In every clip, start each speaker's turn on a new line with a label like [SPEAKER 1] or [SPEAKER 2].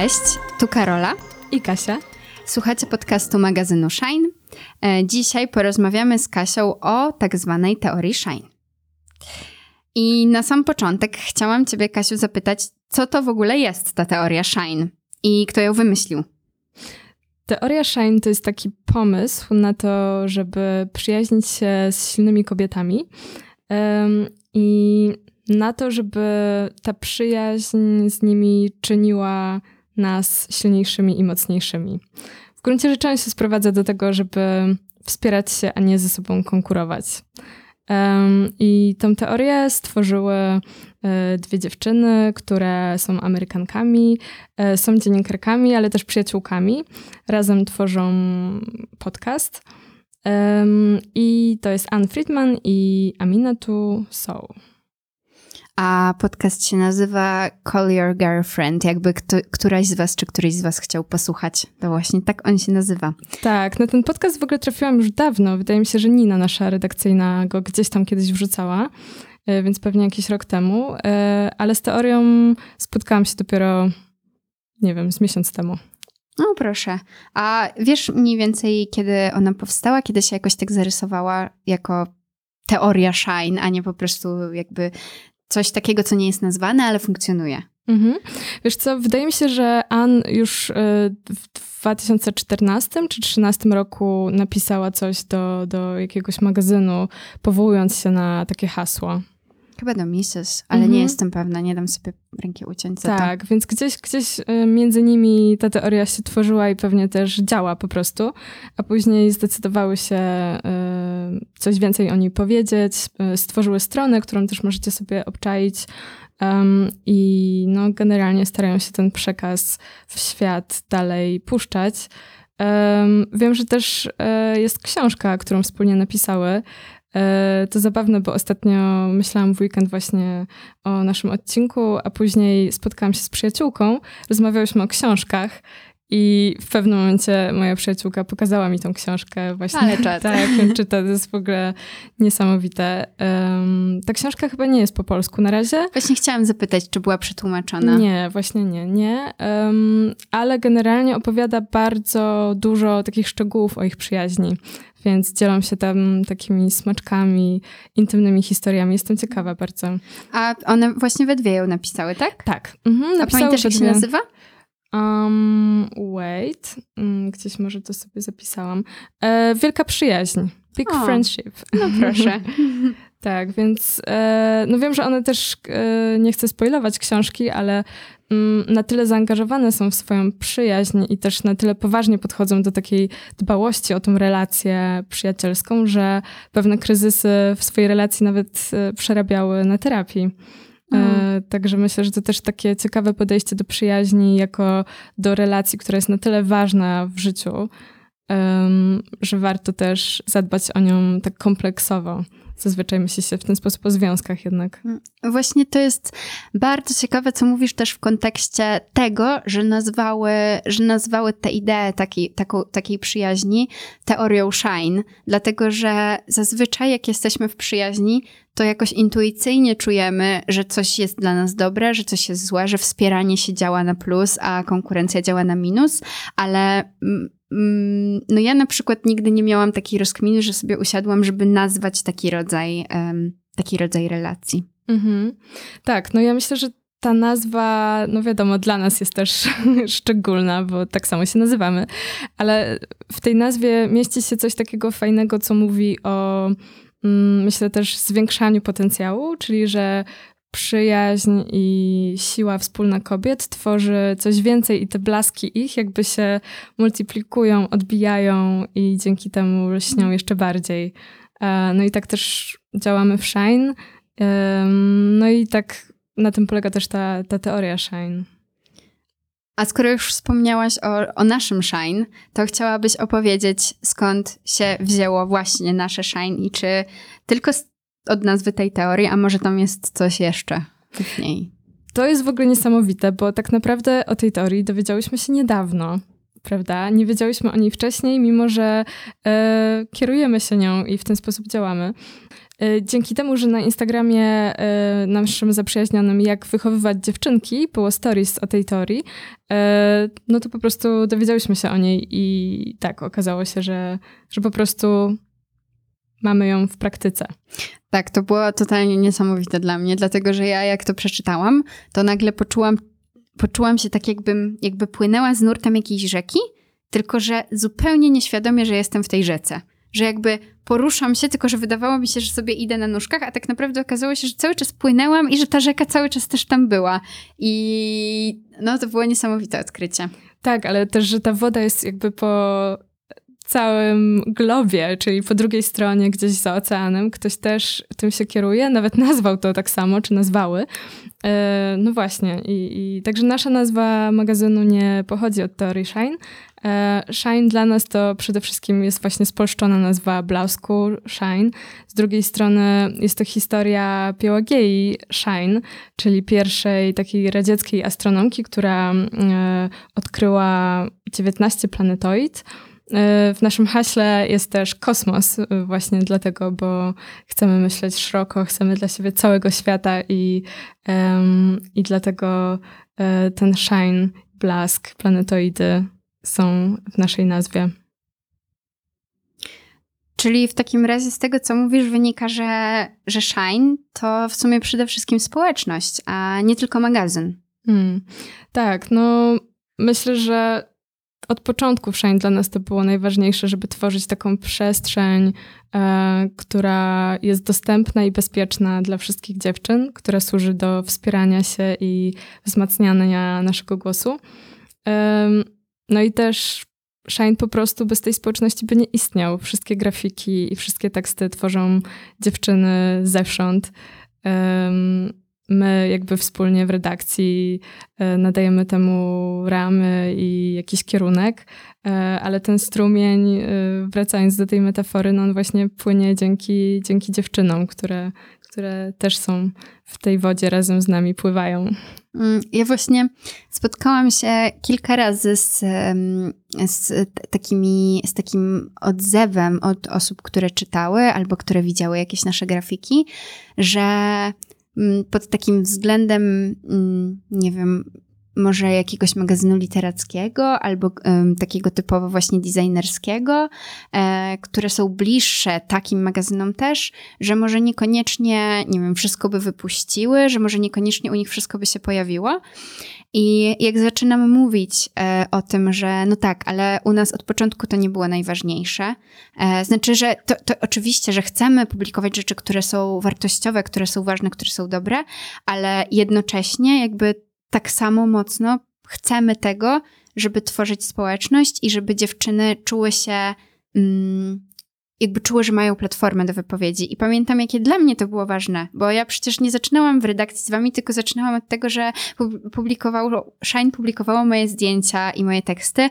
[SPEAKER 1] Cześć, tu Karola
[SPEAKER 2] i Kasia.
[SPEAKER 1] Słuchacie podcastu magazynu Shine. E, dzisiaj porozmawiamy z Kasią o tak zwanej teorii Shine. I na sam początek chciałam Ciebie, Kasiu, zapytać, co to w ogóle jest ta teoria Shine i kto ją wymyślił?
[SPEAKER 2] Teoria Shine to jest taki pomysł na to, żeby przyjaźnić się z silnymi kobietami um, i na to, żeby ta przyjaźń z nimi czyniła nas silniejszymi i mocniejszymi. W gruncie rzeczy on się sprowadza do tego, żeby wspierać się, a nie ze sobą konkurować. Um, I tą teorię stworzyły e, dwie dziewczyny, które są Amerykankami, e, są dziennikarkami, ale też przyjaciółkami. Razem tworzą podcast. Um, I to jest Anne Friedman i Aminatu Sow
[SPEAKER 1] a podcast się nazywa Call Your Girlfriend. Jakby kto, któraś z was, czy któryś z was chciał posłuchać, to właśnie tak on się nazywa.
[SPEAKER 2] Tak, na ten podcast w ogóle trafiłam już dawno. Wydaje mi się, że Nina, nasza redakcyjna, go gdzieś tam kiedyś wrzucała, e, więc pewnie jakiś rok temu. E, ale z teorią spotkałam się dopiero, nie wiem, z miesiąc temu.
[SPEAKER 1] No proszę. A wiesz mniej więcej, kiedy ona powstała, kiedy się jakoś tak zarysowała jako teoria Shine, a nie po prostu jakby coś takiego, co nie jest nazwane, ale funkcjonuje. Mhm.
[SPEAKER 2] Wiesz co, wydaje mi się, że Ann już y, w 2014 czy 2013 roku napisała coś do, do jakiegoś magazynu, powołując się na takie hasło.
[SPEAKER 1] Chyba do Mises, ale mhm. nie jestem pewna, nie dam sobie ręki uciąć za
[SPEAKER 2] Tak, to. więc gdzieś, gdzieś y, między nimi ta teoria się tworzyła i pewnie też działa po prostu, a później zdecydowały się y, coś więcej o niej powiedzieć, y, stworzyły stronę, którą też możecie sobie obczaić um, i no, generalnie starają się ten przekaz w świat dalej puszczać. Um, wiem, że też jest książka, którą wspólnie napisały, E, to zabawne, bo ostatnio myślałam w weekend właśnie o naszym odcinku, a później spotkałam się z przyjaciółką, rozmawiałyśmy o książkach i w pewnym momencie moja przyjaciółka pokazała mi tą książkę właśnie.
[SPEAKER 1] Ale czat.
[SPEAKER 2] Tak, czyta, to jest w ogóle niesamowite. Um, ta książka chyba nie jest po polsku na razie.
[SPEAKER 1] Właśnie chciałam zapytać, czy była przetłumaczona.
[SPEAKER 2] Nie, właśnie nie, nie. Um, ale generalnie opowiada bardzo dużo takich szczegółów o ich przyjaźni więc dzielą się tam takimi smaczkami, intymnymi historiami. Jestem ciekawa bardzo.
[SPEAKER 1] A one właśnie we dwie ją napisały, tak?
[SPEAKER 2] Tak.
[SPEAKER 1] Mhm, A pamiętasz, jak się nazywa?
[SPEAKER 2] Um, wait, mm, gdzieś może to sobie zapisałam. E, wielka przyjaźń. Big o, Friendship.
[SPEAKER 1] No proszę.
[SPEAKER 2] tak, więc e, no wiem, że one też, e, nie chcę spoilować książki, ale Mm, na tyle zaangażowane są w swoją przyjaźń i też na tyle poważnie podchodzą do takiej dbałości o tą relację przyjacielską, że pewne kryzysy w swojej relacji nawet e, przerabiały na terapii. Mm. Także myślę, że to też takie ciekawe podejście do przyjaźni jako do relacji, która jest na tyle ważna w życiu, że warto też zadbać o nią tak kompleksowo zazwyczaj myśli się w ten sposób o związkach jednak. Mm,
[SPEAKER 1] właśnie to jest bardzo ciekawe, co mówisz też w kontekście tego, że nazwały, że nazwały tę ideę takiej, taką, takiej przyjaźni teorią shine, dlatego że zazwyczaj jak jesteśmy w przyjaźni, to jakoś intuicyjnie czujemy, że coś jest dla nas dobre, że coś jest złe, że wspieranie się działa na plus, a konkurencja działa na minus, ale mm, no ja na przykład nigdy nie miałam takiej rozkminy, że sobie usiadłam, żeby nazwać taki rodzaj, um, taki rodzaj relacji. Mhm.
[SPEAKER 2] Tak, no ja myślę, że ta nazwa, no wiadomo, dla nas jest też szczególna, bo tak samo się nazywamy, ale w tej nazwie mieści się coś takiego fajnego, co mówi o, myślę też, zwiększaniu potencjału, czyli że przyjaźń i siła wspólna kobiet tworzy coś więcej i te blaski ich jakby się multiplikują, odbijają i dzięki temu lśnią jeszcze bardziej. E, no i tak też działamy w Shine. No i tak na tym polega też ta, ta teoria Shine.
[SPEAKER 1] A skoro już wspomniałaś o, o naszym Shine, to chciałabyś opowiedzieć, skąd się wzięło właśnie nasze Shine i czy tylko od nazwy tej teorii, a może tam jest coś jeszcze w niej.
[SPEAKER 2] To jest w ogóle niesamowite, bo tak naprawdę o tej teorii dowiedziałyśmy się niedawno, prawda? Nie wiedziałyśmy o niej wcześniej, mimo że e, kierujemy się nią i w ten sposób działamy. Y, dzięki temu, że na Instagramie y, naszym zaprzyjaźnionym jak wychowywać dziewczynki było stories o tej teorii, y, no to po prostu dowiedziałyśmy się o niej i tak okazało się, że, że po prostu mamy ją w praktyce.
[SPEAKER 1] Tak, to było totalnie niesamowite dla mnie, dlatego że ja jak to przeczytałam, to nagle poczułam, poczułam się tak jakbym jakby płynęła z nurtem jakiejś rzeki, tylko że zupełnie nieświadomie, że jestem w tej rzece. Że jakby poruszam się, tylko że wydawało mi się, że sobie idę na nóżkach, a tak naprawdę okazało się, że cały czas płynęłam i że ta rzeka cały czas też tam była. I no to było niesamowite odkrycie.
[SPEAKER 2] Tak, ale też, że ta woda jest jakby po całym globie, czyli po drugiej stronie, gdzieś za oceanem, ktoś też tym się kieruje, nawet nazwał to tak samo, czy nazwały. E, no właśnie, i, i także nasza nazwa magazynu nie pochodzi od teorii Shine. E, Shine dla nas to przede wszystkim jest właśnie spolszczona nazwa blasku Shine. Z drugiej strony jest to historia Piełagiei Shine, czyli pierwszej takiej radzieckiej astronomki, która e, odkryła 19 planetoid. E, w naszym haśle jest też kosmos, właśnie dlatego, bo chcemy myśleć szeroko, chcemy dla siebie całego świata i, i dlatego ten shine, blask, planetoidy są w naszej nazwie.
[SPEAKER 1] Czyli w takim razie z tego, co mówisz, wynika, że, że Shine to w sumie przede wszystkim społeczność, a nie tylko magazyn. Hmm.
[SPEAKER 2] Tak, no myślę, że od początku Shine dla nas to było najważniejsze, żeby tworzyć taką przestrzeń, e, która jest dostępna i bezpieczna dla wszystkich dziewczyn, która służy do wspierania się i wzmacniania naszego głosu. E, no i też Shine po prostu bez tej społeczności by nie istniał. Wszystkie grafiki i wszystkie teksty tworzą dziewczyny zewsząd. My jakby wspólnie w redakcji e, nadajemy temu ramy i jakiś kierunek, e, ale ten strumień, e, wracając do tej metafory, no on właśnie płynie dzięki, dzięki dziewczynom, które, które też są w tej wodzie razem z nami, pływają.
[SPEAKER 1] Mm, ja właśnie spotkałam się kilka razy z, z, takimi, z takim odzewem od osób, które czytały albo które widziały jakieś nasze grafiki, że Mm, pod takim względem, mm, nie wiem, może jakiegoś magazynu literackiego albo um, takiego typowo właśnie designerskiego, e, które są bliższe takim magazynom też, że może niekoniecznie, nie wiem, wszystko by wypuściły, że może niekoniecznie u nich wszystko by się pojawiło. I jak zaczynam mówić e, o tym, że no tak, ale u nas od początku to nie było najważniejsze, e, znaczy, że to, to oczywiście, że chcemy publikować rzeczy, które są wartościowe, które są ważne, które są dobre, ale jednocześnie jakby tak samo mocno chcemy tego, żeby tworzyć społeczność i żeby dziewczyny czuły się mm, jakby czuły, że mają platformę do wypowiedzi. I pamiętam, jakie dla mnie to było ważne, bo ja przecież nie zaczynałam w redakcji z wami, tylko zaczynałam od tego, że publikowało, Shine publikowało moje zdjęcia i moje teksty.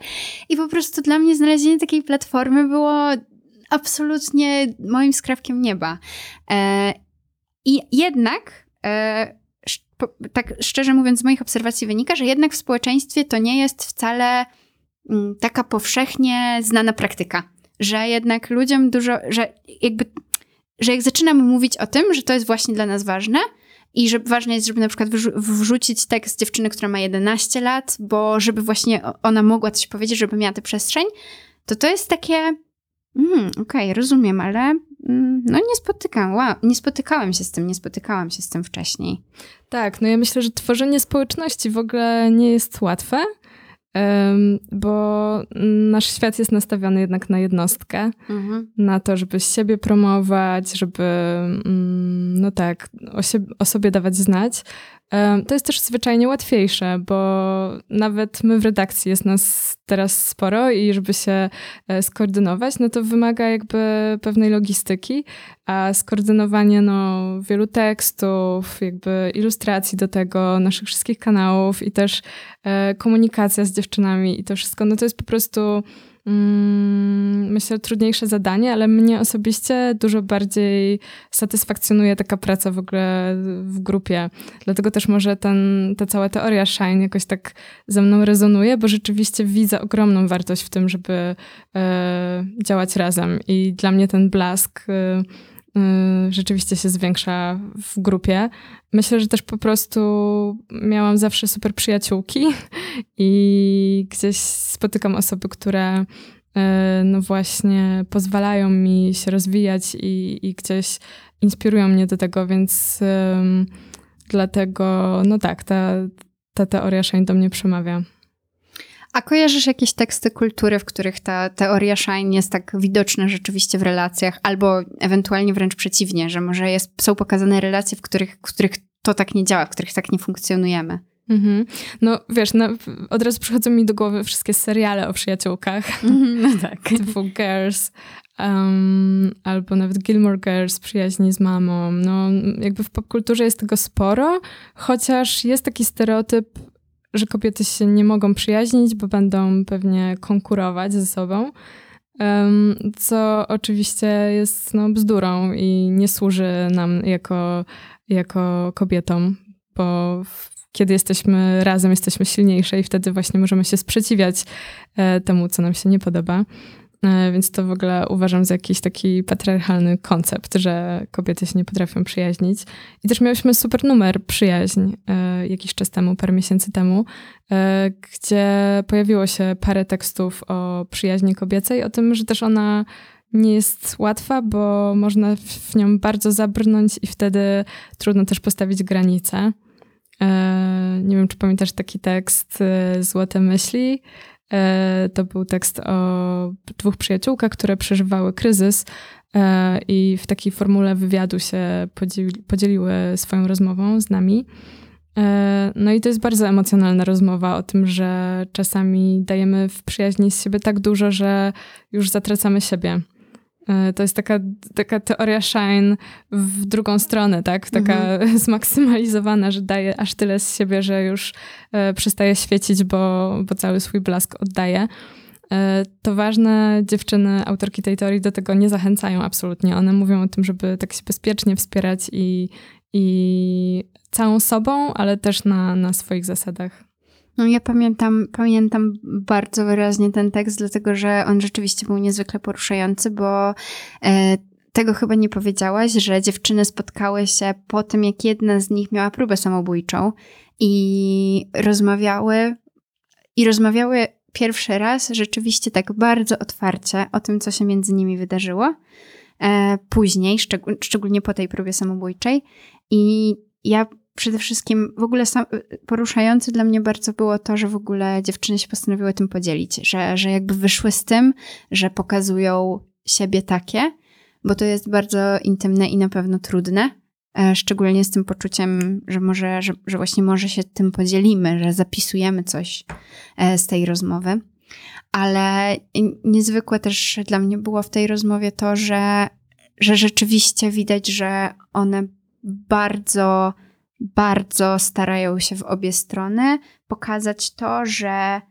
[SPEAKER 1] I po prostu dla mnie znalezienie takiej platformy było absolutnie moim skrawkiem nieba. E, I jednak, e, tak szczerze mówiąc, z moich obserwacji wynika, że jednak w społeczeństwie to nie jest wcale mm, taka powszechnie znana praktyka że jednak ludziom dużo, że jakby, że jak zaczynamy mówić o tym, że to jest właśnie dla nas ważne i że ważne jest, żeby na przykład wrzucić tekst dziewczyny, która ma 11 lat, bo żeby właśnie ona mogła coś powiedzieć, żeby miała tę przestrzeń, to to jest takie, mm, okej, okay, rozumiem, ale mm, no nie spotykam, wow, nie spotykałem się z tym, nie spotykałam się z tym wcześniej.
[SPEAKER 2] Tak, no ja myślę, że tworzenie społeczności w ogóle nie jest łatwe, bo nasz świat jest nastawiony jednak na jednostkę, mhm. na to, żeby siebie promować, żeby, mm, no tak, o, siebie, o sobie dawać znać. To jest też zwyczajnie łatwiejsze, bo nawet my w redakcji jest nas teraz sporo i żeby się e, skoordynować, no to wymaga jakby pewnej logistyki, a skoordynowanie no, wielu tekstów, jakby ilustracji do tego, naszych wszystkich kanałów i też e, komunikacja z dziewczynami i to wszystko, no to jest po prostu myślę, trudniejsze zadanie, ale mnie osobiście dużo bardziej satysfakcjonuje taka praca w ogóle w grupie. Dlatego też może ten, ta cała teoria Shine jakoś tak ze mną rezonuje, bo rzeczywiście widzę ogromną wartość w tym, żeby e, działać razem. I dla mnie ten blask e, rzeczywiście się zwiększa w grupie. Myślę, że też po prostu miałam zawsze super przyjaciółki i gdzieś spotykam osoby, które y, no właśnie pozwalają mi się rozwijać i, i gdzieś inspirują mnie do tego, więc dlatego, no tak, ta, ta teoria Shine do mnie przemawia.
[SPEAKER 1] A kojarzysz jakieś teksty kultury, w których ta teoria Shine jest tak widoczna rzeczywiście w relacjach, albo ewentualnie wręcz przeciwnie, że może jest, są pokazane relacje, w których, w których to tak nie działa, w których tak nie funkcjonujemy?
[SPEAKER 2] Mhm. No wiesz, no, od razu przychodzą mi do głowy wszystkie seriale o przyjaciółkach.
[SPEAKER 1] No tak.
[SPEAKER 2] Typu Girls, um, albo nawet Gilmore Girls, przyjaźni z mamą. No jakby w popkulturze jest tego sporo, chociaż jest taki stereotyp, że kobiety się nie mogą przyjaźnić, bo będą pewnie konkurować ze sobą. Co oczywiście jest no, bzdurą i nie służy nam jako, jako kobietom, bo kiedy jesteśmy razem, jesteśmy silniejsze i wtedy właśnie możemy się sprzeciwiać e, temu, co nam się nie podoba. E, więc to w ogóle uważam za jakiś taki patriarchalny koncept, że kobiety się nie potrafią przyjaźnić. I też miałyśmy super numer przyjaźń e, jakiś czas temu, parę miesięcy temu, gdzie pojawiło się parę tekstów o przyjaźni kobiecej, o tym, że też ona nie jest łatwa, bo można w nią bardzo zabrnąć i wtedy trudno też postawić granice. E, nie wiem, czy pamiętasz taki tekst e, Złote myśli. E, to był tekst o dwóch przyjaciółkach, które przeżywały kryzys i w takiej formule wywiadu się podzieli, podzieliły swoją rozmową z nami. No i to jest bardzo emocjonalna rozmowa o tym, że czasami dajemy w przyjaźni z siebie tak dużo, że już zatracamy siebie. E, to jest taka, taka teoria shine w drugą stronę, tak? Taka mhm. zmaksymalizowana, że daje aż tyle z siebie, że już e, przestaje świecić, bo, bo cały swój blask oddaje. E, to ważne, dziewczyny, autorki tej teorii do tego nie zachęcają absolutnie. One mówią o tym, żeby tak się bezpiecznie wspierać i, i całą sobą, ale też na, na swoich zasadach.
[SPEAKER 1] No ja pamiętam, pamiętam bardzo wyraźnie ten tekst, dlatego że on rzeczywiście był niezwykle poruszający, bo e, tego chyba nie powiedziałaś, że dziewczyny spotkały się po tym, jak jedna z nich miała próbę samobójczą i rozmawiały i rozmawiały pierwszy raz rzeczywiście tak bardzo otwarcie o tym, co się między nimi wydarzyło. E, później, szczeg- szczególnie po tej próbie samobójczej. I ja przede wszystkim w ogóle poruszające dla mnie bardzo było to, że w ogóle dziewczyny się postanowiły tym podzielić, że, że jakby wyszły z tym, że pokazują siebie takie, bo to jest bardzo intymne i na pewno trudne, e, szczególnie z tym poczuciem, że może, że, że właśnie może się tym podzielimy, że zapisujemy coś e, z tej rozmowy. Ale niezwykłe też dla mnie było w tej rozmowie to, że, że rzeczywiście widać, że one bardzo bardzo starają się w obie strony pokazać to, że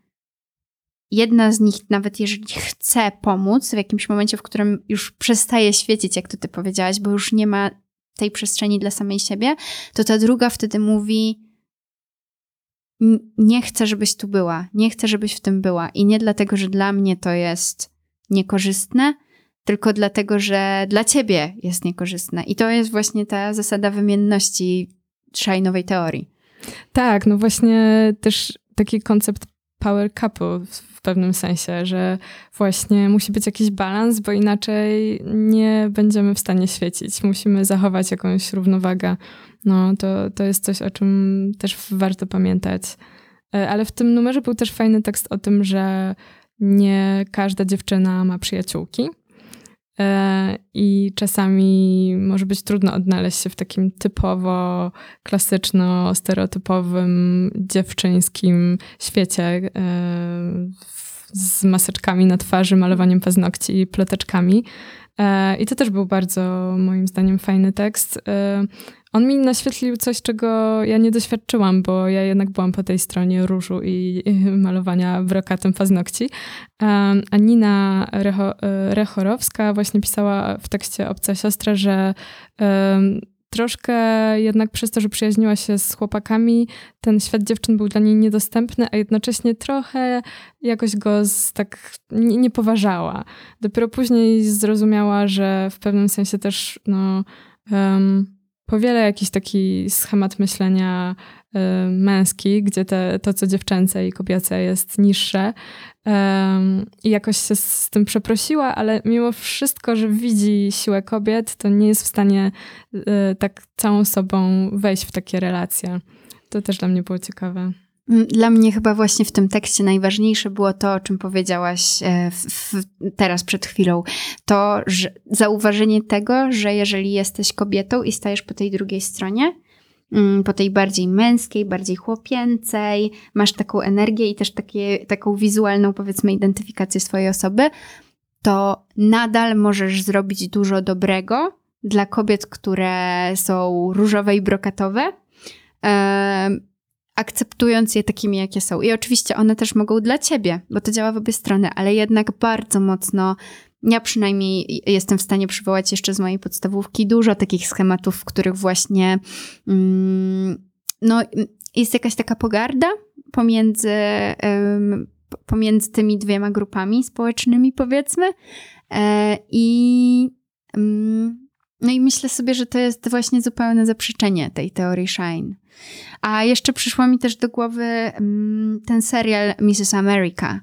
[SPEAKER 1] jedna z nich, nawet jeżeli chce pomóc w jakimś momencie, w którym już przestaje świecić, jak to ty powiedziałaś, bo już nie ma tej przestrzeni dla samej siebie, to ta druga wtedy mówi: Nie chcę, żebyś tu była, nie chcę, żebyś w tym była. I nie dlatego, że dla mnie to jest niekorzystne, tylko dlatego, że dla ciebie jest niekorzystne. I to jest właśnie ta zasada wymienności szajnowej teorii.
[SPEAKER 2] Tak, no właśnie też taki koncept power couple w pewnym sensie, że właśnie musi być jakiś balans, bo inaczej nie będziemy w stanie świecić. Musimy zachować jakąś równowagę. No to, to jest coś, o czym też warto pamiętać. E, ale w tym numerze był też fajny tekst o tym, że nie każda dziewczyna ma przyjaciółki I czasami może być trudno odnaleźć się w takim typowo klasyczno-stereotypowym dziewczyńskim świecie e, z maseczkami na twarzy, malowaniem paznokci i ploteczkami. E, I to też był bardzo, moim zdaniem, fajny tekst. On mi naświetlił coś, czego ja nie doświadczyłam, bo ja jednak byłam po tej stronie różu i malowania brokatem paznokci. A Nina Recho, e, Rechorowska właśnie pisała w tekście Obca Siostra, że troszkę jednak przez to, że przyjaźniła się z chłopakami, ten świat dziewczyn był dla niej niedostępny, a jednocześnie trochę jakoś go z, tak nie, nie poważała. Dopiero później zrozumiała, że w pewnym sensie też no, um, powiele jakiś taki schemat myślenia y, męski, gdzie te, to, co dziewczęce i kobiece jest niższe. I jakoś się z tym przeprosiła, ale mimo wszystko, że widzi siłę kobiet, to nie jest w stanie y, tak całą sobą wejść w takie relacje. To też dla mnie było ciekawe.
[SPEAKER 1] Mm, dla mnie chyba właśnie w tym tekście najważniejsze było to, o czym powiedziałaś e, w, w, teraz przed chwilą. To że zauważenie tego, że jeżeli jesteś kobietą i stajesz po tej drugiej stronie, mm, po tej bardziej męskiej, bardziej chłopięcej, masz taką energię i też takie, taką wizualną, powiedzmy, identyfikację swojej osoby, to nadal możesz zrobić dużo dobrego dla kobiet, które są różowe i brokatowe akceptując je takimi, jakie są. I oczywiście one też mogą dla ciebie, bo to działa w obie strony, ale jednak bardzo mocno. Ja przynajmniej jestem w stanie przywołać jeszcze z mojej podstawówki dużo takich schematów, w których właśnie mm, no, jest jakaś taka pogarda pomiędzy, pomiędzy tymi dwiema grupami społecznymi, powiedzmy. E, I um, no i myślę sobie, że to jest właśnie zupełne zaprzeczenie tej teorii Shine. A jeszcze przyszło mi też do głowy mm, ten serial Mrs. America,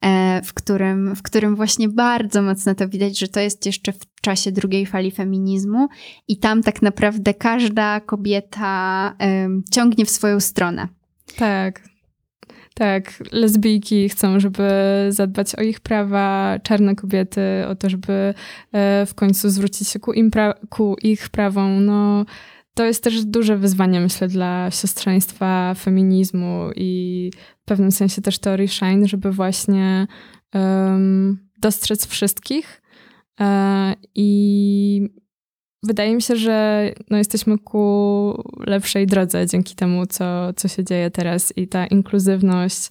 [SPEAKER 1] e, w którym, w którym właśnie bardzo mocno to widać, że to jest jeszcze w czasie drugiej fali feminizmu i tam tak naprawdę każda kobieta ciągnie w swoją stronę.
[SPEAKER 2] Tak, tak, lesbijki chcą, żeby zadbać o ich prawa, czarne kobiety o to, żeby e, w końcu zwrócić się ku, im ku ich prawom. No, to jest też duże wyzwanie, myślę, dla siostrzeństwa, feminizmu i w pewnym sensie też teorii Shine, żeby właśnie um, dostrzec wszystkich. E, I wydaje mi się, że no, jesteśmy ku lepszej drodze dzięki temu, co, co się dzieje teraz i ta inkluzywność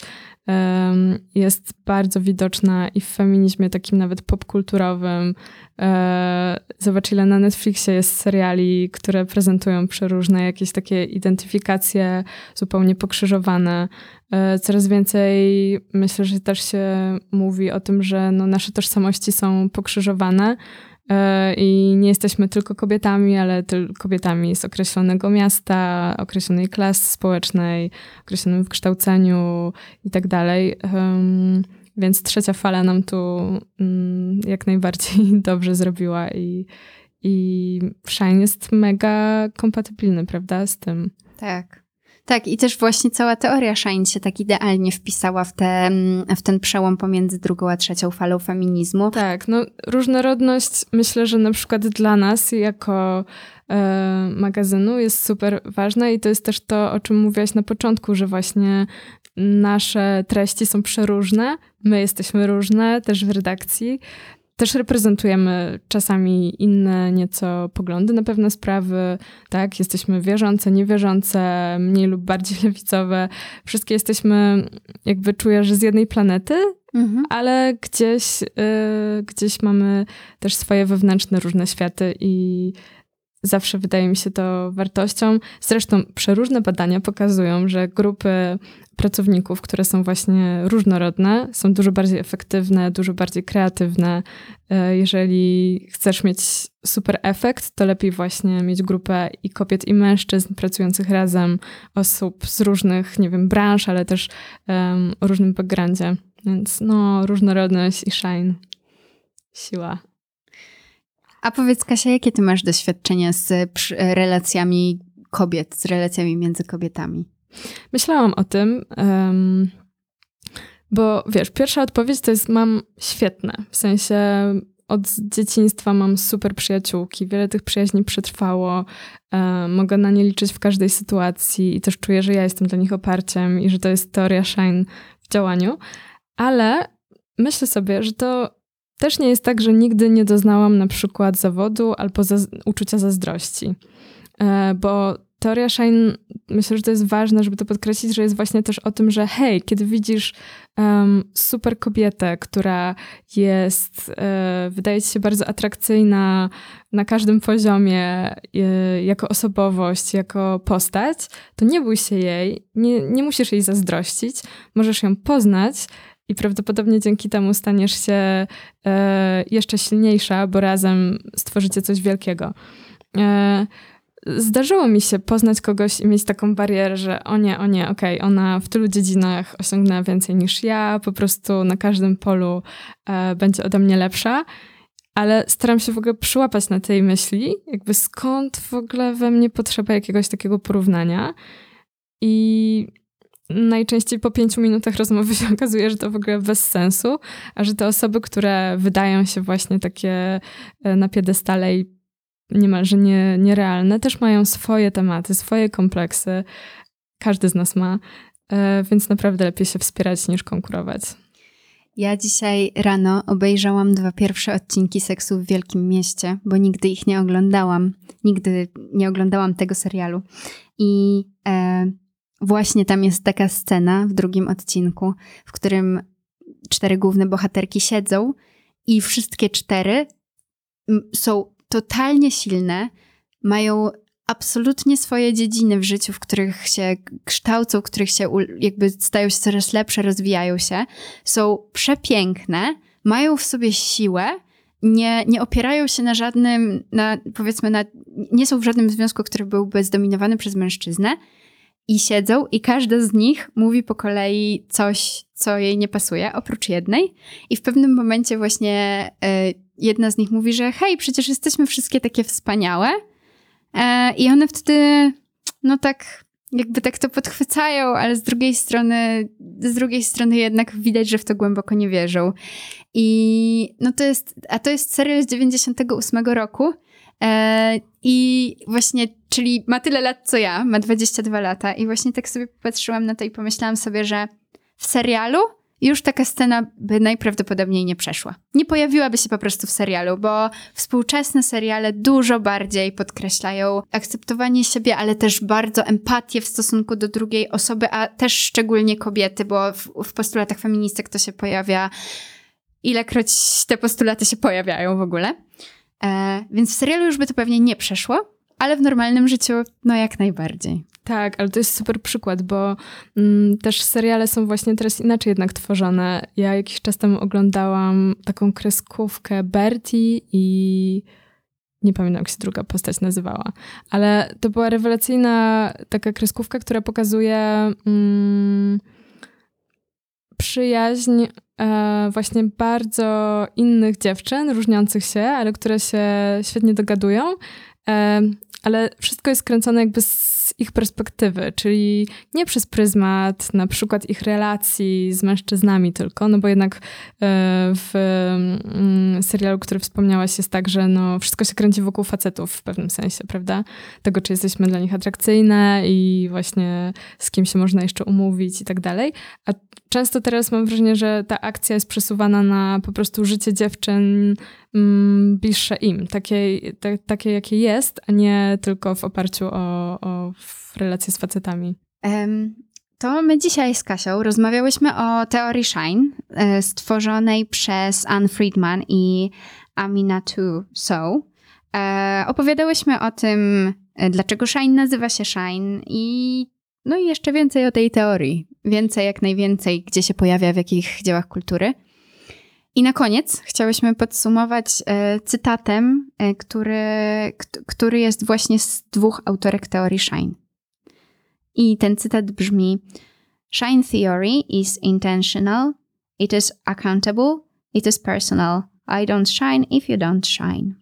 [SPEAKER 2] jest bardzo widoczna i w feminizmie takim nawet popkulturowym. E, zobacz, ile na Netflixie jest seriali, które prezentują przeróżne jakieś takie identyfikacje zupełnie pokrzyżowane. E, coraz więcej myślę, że też się mówi o tym, że no nasze tożsamości są pokrzyżowane i nie jesteśmy tylko kobietami, ale kobietami z określonego miasta, określonej klasy społecznej, określonym wykształceniu i tak dalej. Więc trzecia fala nam tu mm, jak najbardziej dobrze zrobiła i, i Shine jest mega kompatybilny, prawda, z tym.
[SPEAKER 1] Tak. Tak, i też właśnie cała teoria Shine się tak idealnie wpisała w, te, w ten przełom pomiędzy drugą a trzecią falą feminizmu.
[SPEAKER 2] Tak, no różnorodność myślę, że na przykład dla nas jako e, magazynu jest super ważna i to jest też to, o czym mówiłaś na początku, że właśnie nasze treści są przeróżne, my jesteśmy różne też w redakcji też reprezentujemy czasami inne nieco poglądy na pewne sprawy, tak? Jesteśmy wierzące, niewierzące, mniej lub bardziej lewicowe. Wszystkie jesteśmy, jakby czuję, że z jednej planety, mhm. ale gdzieś, y, gdzieś mamy też swoje wewnętrzne różne światy i zawsze wydaje mi się to wartością. Zresztą przeróżne badania pokazują, że grupy pracowników, które są właśnie różnorodne, są dużo bardziej efektywne, dużo bardziej kreatywne. E, jeżeli chcesz mieć super efekt, to lepiej właśnie mieć grupę i kobiet, i mężczyzn pracujących razem, osób z różnych, nie wiem, branż, ale też um, o różnym backgroundzie. Więc no, różnorodność i shine. Siła.
[SPEAKER 1] A powiedz Kasia, jakie ty masz doświadczenia z relacjami kobiet, z relacjami między kobietami?
[SPEAKER 2] Myślałam o tym, um, bo wiesz, pierwsza odpowiedź to jest mam świetne. W sensie od dzieciństwa mam super przyjaciółki, wiele tych przyjaźni przetrwało, mogę na nie liczyć w każdej sytuacji i też czuję, że ja jestem dla nich oparciem i że to jest teoria Shine w działaniu, ale myślę sobie, że to też nie jest tak, że nigdy nie doznałam na przykład zawodu albo uczucia zazdrości. E, bo teoria Shine, myślę, że to jest ważne, żeby to podkreślić, że jest właśnie też o tym, że hej, kiedy widzisz um, super kobietę, która jest, e, wydaje ci się bardzo atrakcyjna na każdym poziomie, e, jako osobowość, jako postać, to nie bój się jej, nie, nie musisz jej zazdrościć, możesz ją poznać i prawdopodobnie dzięki temu staniesz się e, jeszcze silniejsza, bo razem stworzycie coś wielkiego. E, zdarzyło mi się poznać kogoś i mieć taką barierę, że o nie, o nie, okej, okay, ona w tylu dziedzinach osiągnęła więcej niż ja, po prostu na każdym polu e, będzie ode mnie lepsza. Ale staram się w ogóle przyłapać na tej myśli, jakby skąd w ogóle we mnie potrzeba jakiegoś takiego porównania. I najczęściej po pięciu minutach rozmowy się okazuje, że to w ogóle bez sensu, a że te osoby, które wydają się właśnie takie e, na piedestale i niemalże nie, nierealne, też mają swoje tematy, swoje kompleksy. Każdy z nas ma, e, więc naprawdę lepiej się wspierać niż konkurować.
[SPEAKER 1] Ja dzisiaj rano obejrzałam dwa pierwsze odcinki Seksu w Wielkim Mieście, bo nigdy ich nie oglądałam. Nigdy nie oglądałam tego serialu. I e, właśnie tam jest taka scena w drugim odcinku, w którym cztery główne bohaterki siedzą i wszystkie cztery są totalnie silne, mają absolutnie swoje dziedziny w życiu, w których się kształcą, w których się jakby stają się coraz lepsze, rozwijają się, są przepiękne, mają w sobie siłę, nie, nie opierają się na żadnym, na, powiedzmy, na, nie są w żadnym związku, który byłby zdominowany przez mężczyznę i siedzą i każda z nich mówi po kolei coś, co jej nie pasuje, oprócz jednej. I w pewnym momencie właśnie y, jedna z nich mówi, że hej, przecież jesteśmy wszystkie takie wspaniałe. E, I one wtedy, no tak, jakby tak to podchwycają, ale z drugiej strony, z drugiej strony jednak widać, że w to głęboko nie wierzą. I no to jest, a to jest serial z 98 roku. E, I właśnie, czyli ma tyle lat co ja, ma 22 lata. I właśnie tak sobie patrzyłam na to i pomyślałam sobie, że w serialu już taka scena by najprawdopodobniej nie przeszła. Nie pojawiłaby się po prostu w serialu, bo współczesne seriale dużo bardziej podkreślają akceptowanie siebie, ale też bardzo empatię w stosunku do drugiej osoby, a też szczególnie kobiety, bo w, w postulatach feministek to się pojawia, ilekroć te postulaty się pojawiają w ogóle. E, więc w serialu już by to pewnie nie przeszło, ale w normalnym życiu no jak najbardziej.
[SPEAKER 2] Tak, ale to jest super przykład, bo mm, też seriale są właśnie teraz inaczej jednak tworzone. Ja jakiś czas temu oglądałam taką kreskówkę Bertie i nie pamiętam, jak się druga postać nazywała, ale to była rewelacyjna taka kreskówka, która pokazuje mm, przyjaźń e, właśnie bardzo innych dziewczyn, różniących się, ale które się świetnie dogadują. Ale wszystko jest kręcone jakby z ich perspektywy, czyli nie przez pryzmat na przykład ich relacji z mężczyznami tylko, no bo jednak e, w mm, serialu, który wspomniałaś jest tak, że no wszystko się kręci wokół facetów w pewnym sensie, prawda? Tego, czy jesteśmy dla nich atrakcyjne i właśnie z kim się można jeszcze umówić i tak dalej. A często teraz mam wrażenie, że ta akcja jest przesuwana na po prostu życie dziewczyn mm, bliższe im, takie, te, takie jakie jest, a nie tylko w oparciu o, o relacje z facetami.
[SPEAKER 1] To my dzisiaj z Kasią rozmawiałyśmy o teorii Shine, stworzonej przez Anne Friedman i Aminatu So. E, opowiadałyśmy o tym, e, dlaczego Shine nazywa się Shine i no i jeszcze więcej o tej teorii. Więcej, jak najwięcej, gdzie się pojawia, w jakich dziełach kultury. I na koniec chciałyśmy podsumować e, cytatem, e, który, który jest właśnie z dwóch autorek teorii Shine. I ten cytat brzmi: Shine theory is intentional, it is accountable, it is personal. I don't shine if you don't shine.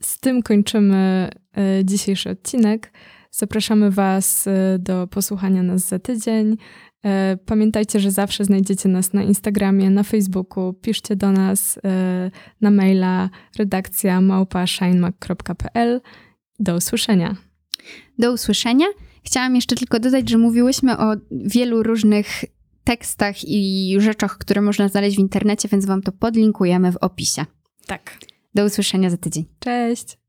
[SPEAKER 2] Z tym kończymy e, dzisiejszy odcinek. Zapraszamy Was do posłuchania nas za tydzień. E, pamiętajcie, że zawsze znajdziecie nas na Instagramie, na Facebooku. Piszcie do nas e, na maila redakcja małpa.shinemac.pl. Do usłyszenia.
[SPEAKER 1] Do usłyszenia. Chciałam jeszcze tylko dodać, że mówiłyśmy o wielu różnych tekstach i rzeczach, które można znaleźć w internecie, więc Wam to podlinkujemy w opisie.
[SPEAKER 2] Tak.
[SPEAKER 1] Do usłyszenia za tydzień.
[SPEAKER 2] Cześć.